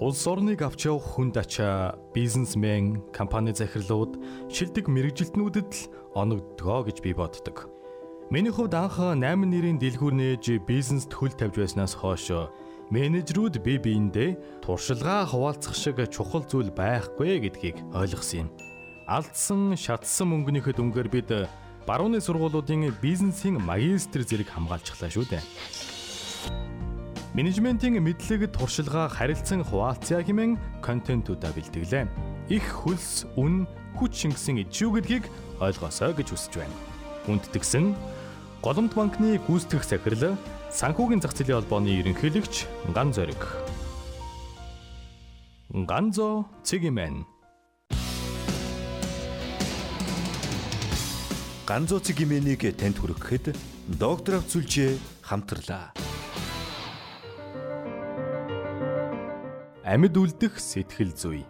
Улс орныг авч явах хүнд ачаа, бизнесмен, компани захирлууд, шилдэг мэрэгжилтнүүдэд л оногддгоо гэж би боддог. Миний хувьд анх 8 нэрийн дэлгүүр нээж бизнест хөл тавьж байснаас хойш менежерүүд бие биендээ туршилгаа хуваалцах шиг чухал зүйл байхгүй гэдгийг ойлгосон юм. Алдсан, шатсан мөнгөнийхөө дүнгээр бид барууны сургуулиудын бизнесийн магистр зэрэг хамгаалчихлаа шүү дээ. Менежментийн мэдлэг туршилгаа харилцан хуваалцъя хэмээн контентуудаа бэлтгэлээ. Их хөлс, үн, хүч шингэсэн ижүү гэдгийг ойлгосоо гэж хүсэж байна. Үндтгсэн Голомт банкны гүйцэтгэх захирал санхүүгийн зах зээлийн холбооны ерөнхийлөгч Ган Зориг. Ганзо Цэгимэн Ганзо Цэгимэнийг танд хүргэхэд доктор Авцүлжээ хамтарлаа. Амьд үлдэх сэтгэл зүй.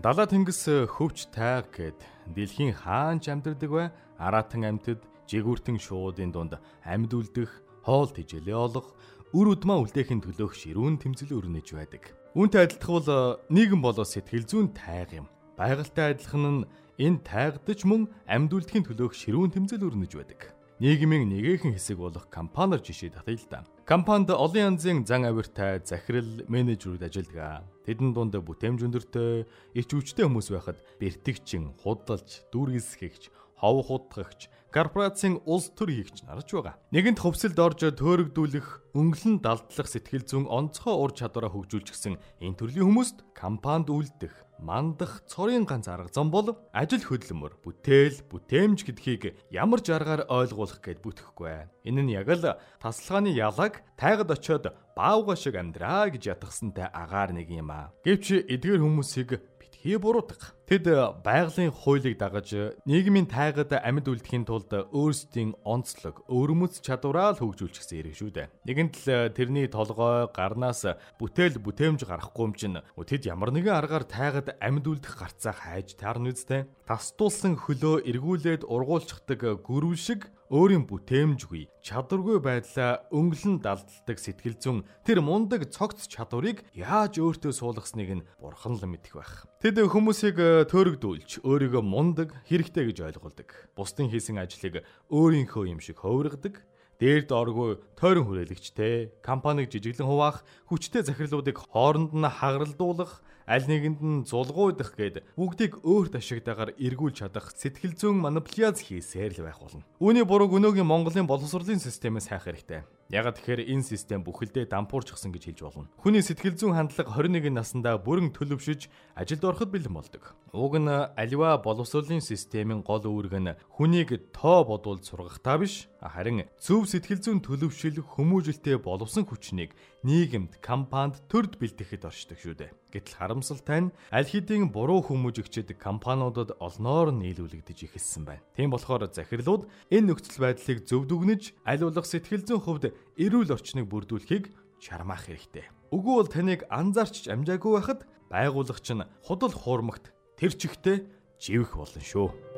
Далаа тэнгис хөвч тайг гэд дэлхийн хаанч амьдардаг бай аратан амьтад жигүүртэн шуудын дунд амьд үлдэх хоол тижэлээ олох үр удмаа үлдээхийн төлөөх ширүүн тэмцэл өрнөж байдаг. Үүнтэй адилхан бол нийгэм болоо сэтгэл зүйн тайг юм. Байгальтай адилхан нь энэ тайгдж мөн амьд үлдэхийн төлөөх ширүүн тэмцэл өрнөж байдаг нийгмийн нэгэн хэсэг болох компаниар жишээ татъя л да. Компанид олон янзын зан авиртай захирал менежерүүд ажилладаг. Тэдэн дунд бүтээмж өндөртэй, ич хүчтэй хүмүүс байхад бэртгчин, худалж, дүүргэсгэгч, хов хутгагч, корпорацийн улс төр хийгч нарж байгаа. Нэгэнт хөвсөлд орж төөрөгдүүлэх, өнгөлн далдлах сэтгэл зүйн онцгой ур чадвараа хөгжүүлчихсэн энэ төрлийн хүмүүст компанид үлдэх, мандах цорын ганц арга зам бол ажил хөдөлмөр, бүтээл, бүтээмж гэдгийг ямар ч аргаар ойлгуулах гэд бүтэхгүй. Энэ нь яг л тасалгааны ялаг тайгад очиод баавга шиг амьдраа гэж ятгсантай агаар нэг юм аа. Гэвч эдгээр хүмүүсийг хий буруудаг. Тэд байгалийн хуулийг дагаж нийгмийн тайгад амьд үлдэхийн тулд өөрсдийн онцлог, өвөрмөц чадвараа л хөгжүүлчихсэн хэрэг шүү дээ. Нэгэнт л тэрний толгой гарнаас бүтээл бүтээмж гарахгүй юм чинь тэд ямар нэгэн аргаар тайгад амьд үлдэх гарцаа хайж таарна үстэй. Тастуулсан хөлөө эргүүлээд ургуулчихдаг гөрөв шиг өөрийн бүтээмжгүй, чадваргүй байдлаа өнгөлн далдалдаг сэтгэл зүйн тэр мундаг цогц чадварыг яаж өөртөө суулгасныг нь бурхан л мэдэх байх. Тэд хүмүүсийг э, төөрөгдүүлж өөрийгөө мундаг, хэрэгтэй гэж ойлгуулдаг. Бусдын хийсэн ажлыг өөрийнхөө юм шиг хувиргадаг дээрд оргүй тойрон хүрээлэгчтэй компаниг жижиглэн хуваах хүчтэй захирлуудыг хооронд нь хагаралдуулах аль нэгэнд нь зулгуудах гээд бүгдийг өөрт ашигтайгаар эргүүлж чадах сэтгэл зүйн манипуляц хийсээр л байх болно. Үүний бурууг өнөөгийн Монголын боловсролын системээс хайх хэрэгтэй. Ягаад тэгэхээр энэ систем бүхэлдээ дампуурчсан гэж хэлж болно. Хүний сэтгэл зүйн хандлага 21 наснда бүрэн төлөвшөж ажилд ороход бэлэн болдог. Уг нь аливаа боловсролын системийн гол үүрэг нь хүнийг тоо бодуулж сургахтаа биш, харин зөв сэтгэл зүйн төлөвшил хүмүүжлтэй боловсон хүчнийг нийгэмд, компанид төрд бэлтгэхэд оршдог шүү дээ. Гэтэл харамсалтай нь аль хэдийн буруу хүмүүжигчид компаниудад олноор нийлүүлэгдэж эхэлсэн байна. Тийм болохоор захирлууд энэ нөхцөл байдлыг зөв дүгнэж аль болох сэтгэл зүйн хувьд эрүүл орчныг бүрдүүлэхийг чармаах хэрэгтэй. Үгүй бол таныг анзаарч амжаагүй байхад байгуулагч нь худал хуурмагт тэр чигтээ живэх болно шүү.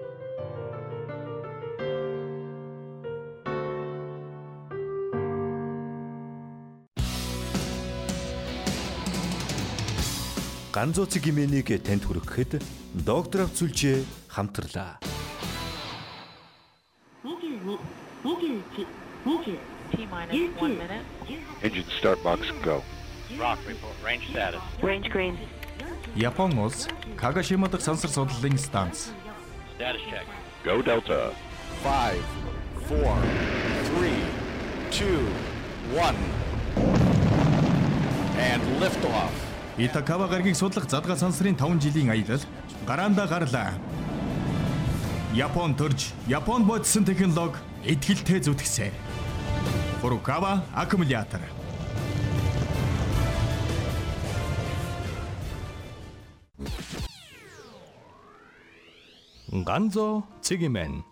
Ганцоо цэг хэмээнийг танд хүргэхэд доктор авцүлжээ хамтарлаа. Engine start box go. Rock report range status. Range green. Япон улс Кагашима дахь сансар судлалын станц. Status check. Go Delta. 5 4 3 2 1 and lift off. Итакава гарагийг судлах задгаа сансрын 5 жилийн аялал гараанда гарлаа. Япон төрж, Японд бодсон технологи ихтгэлтэй зүтгэсэ. Фурукава аккумулятор. Ганзо Цэгимэн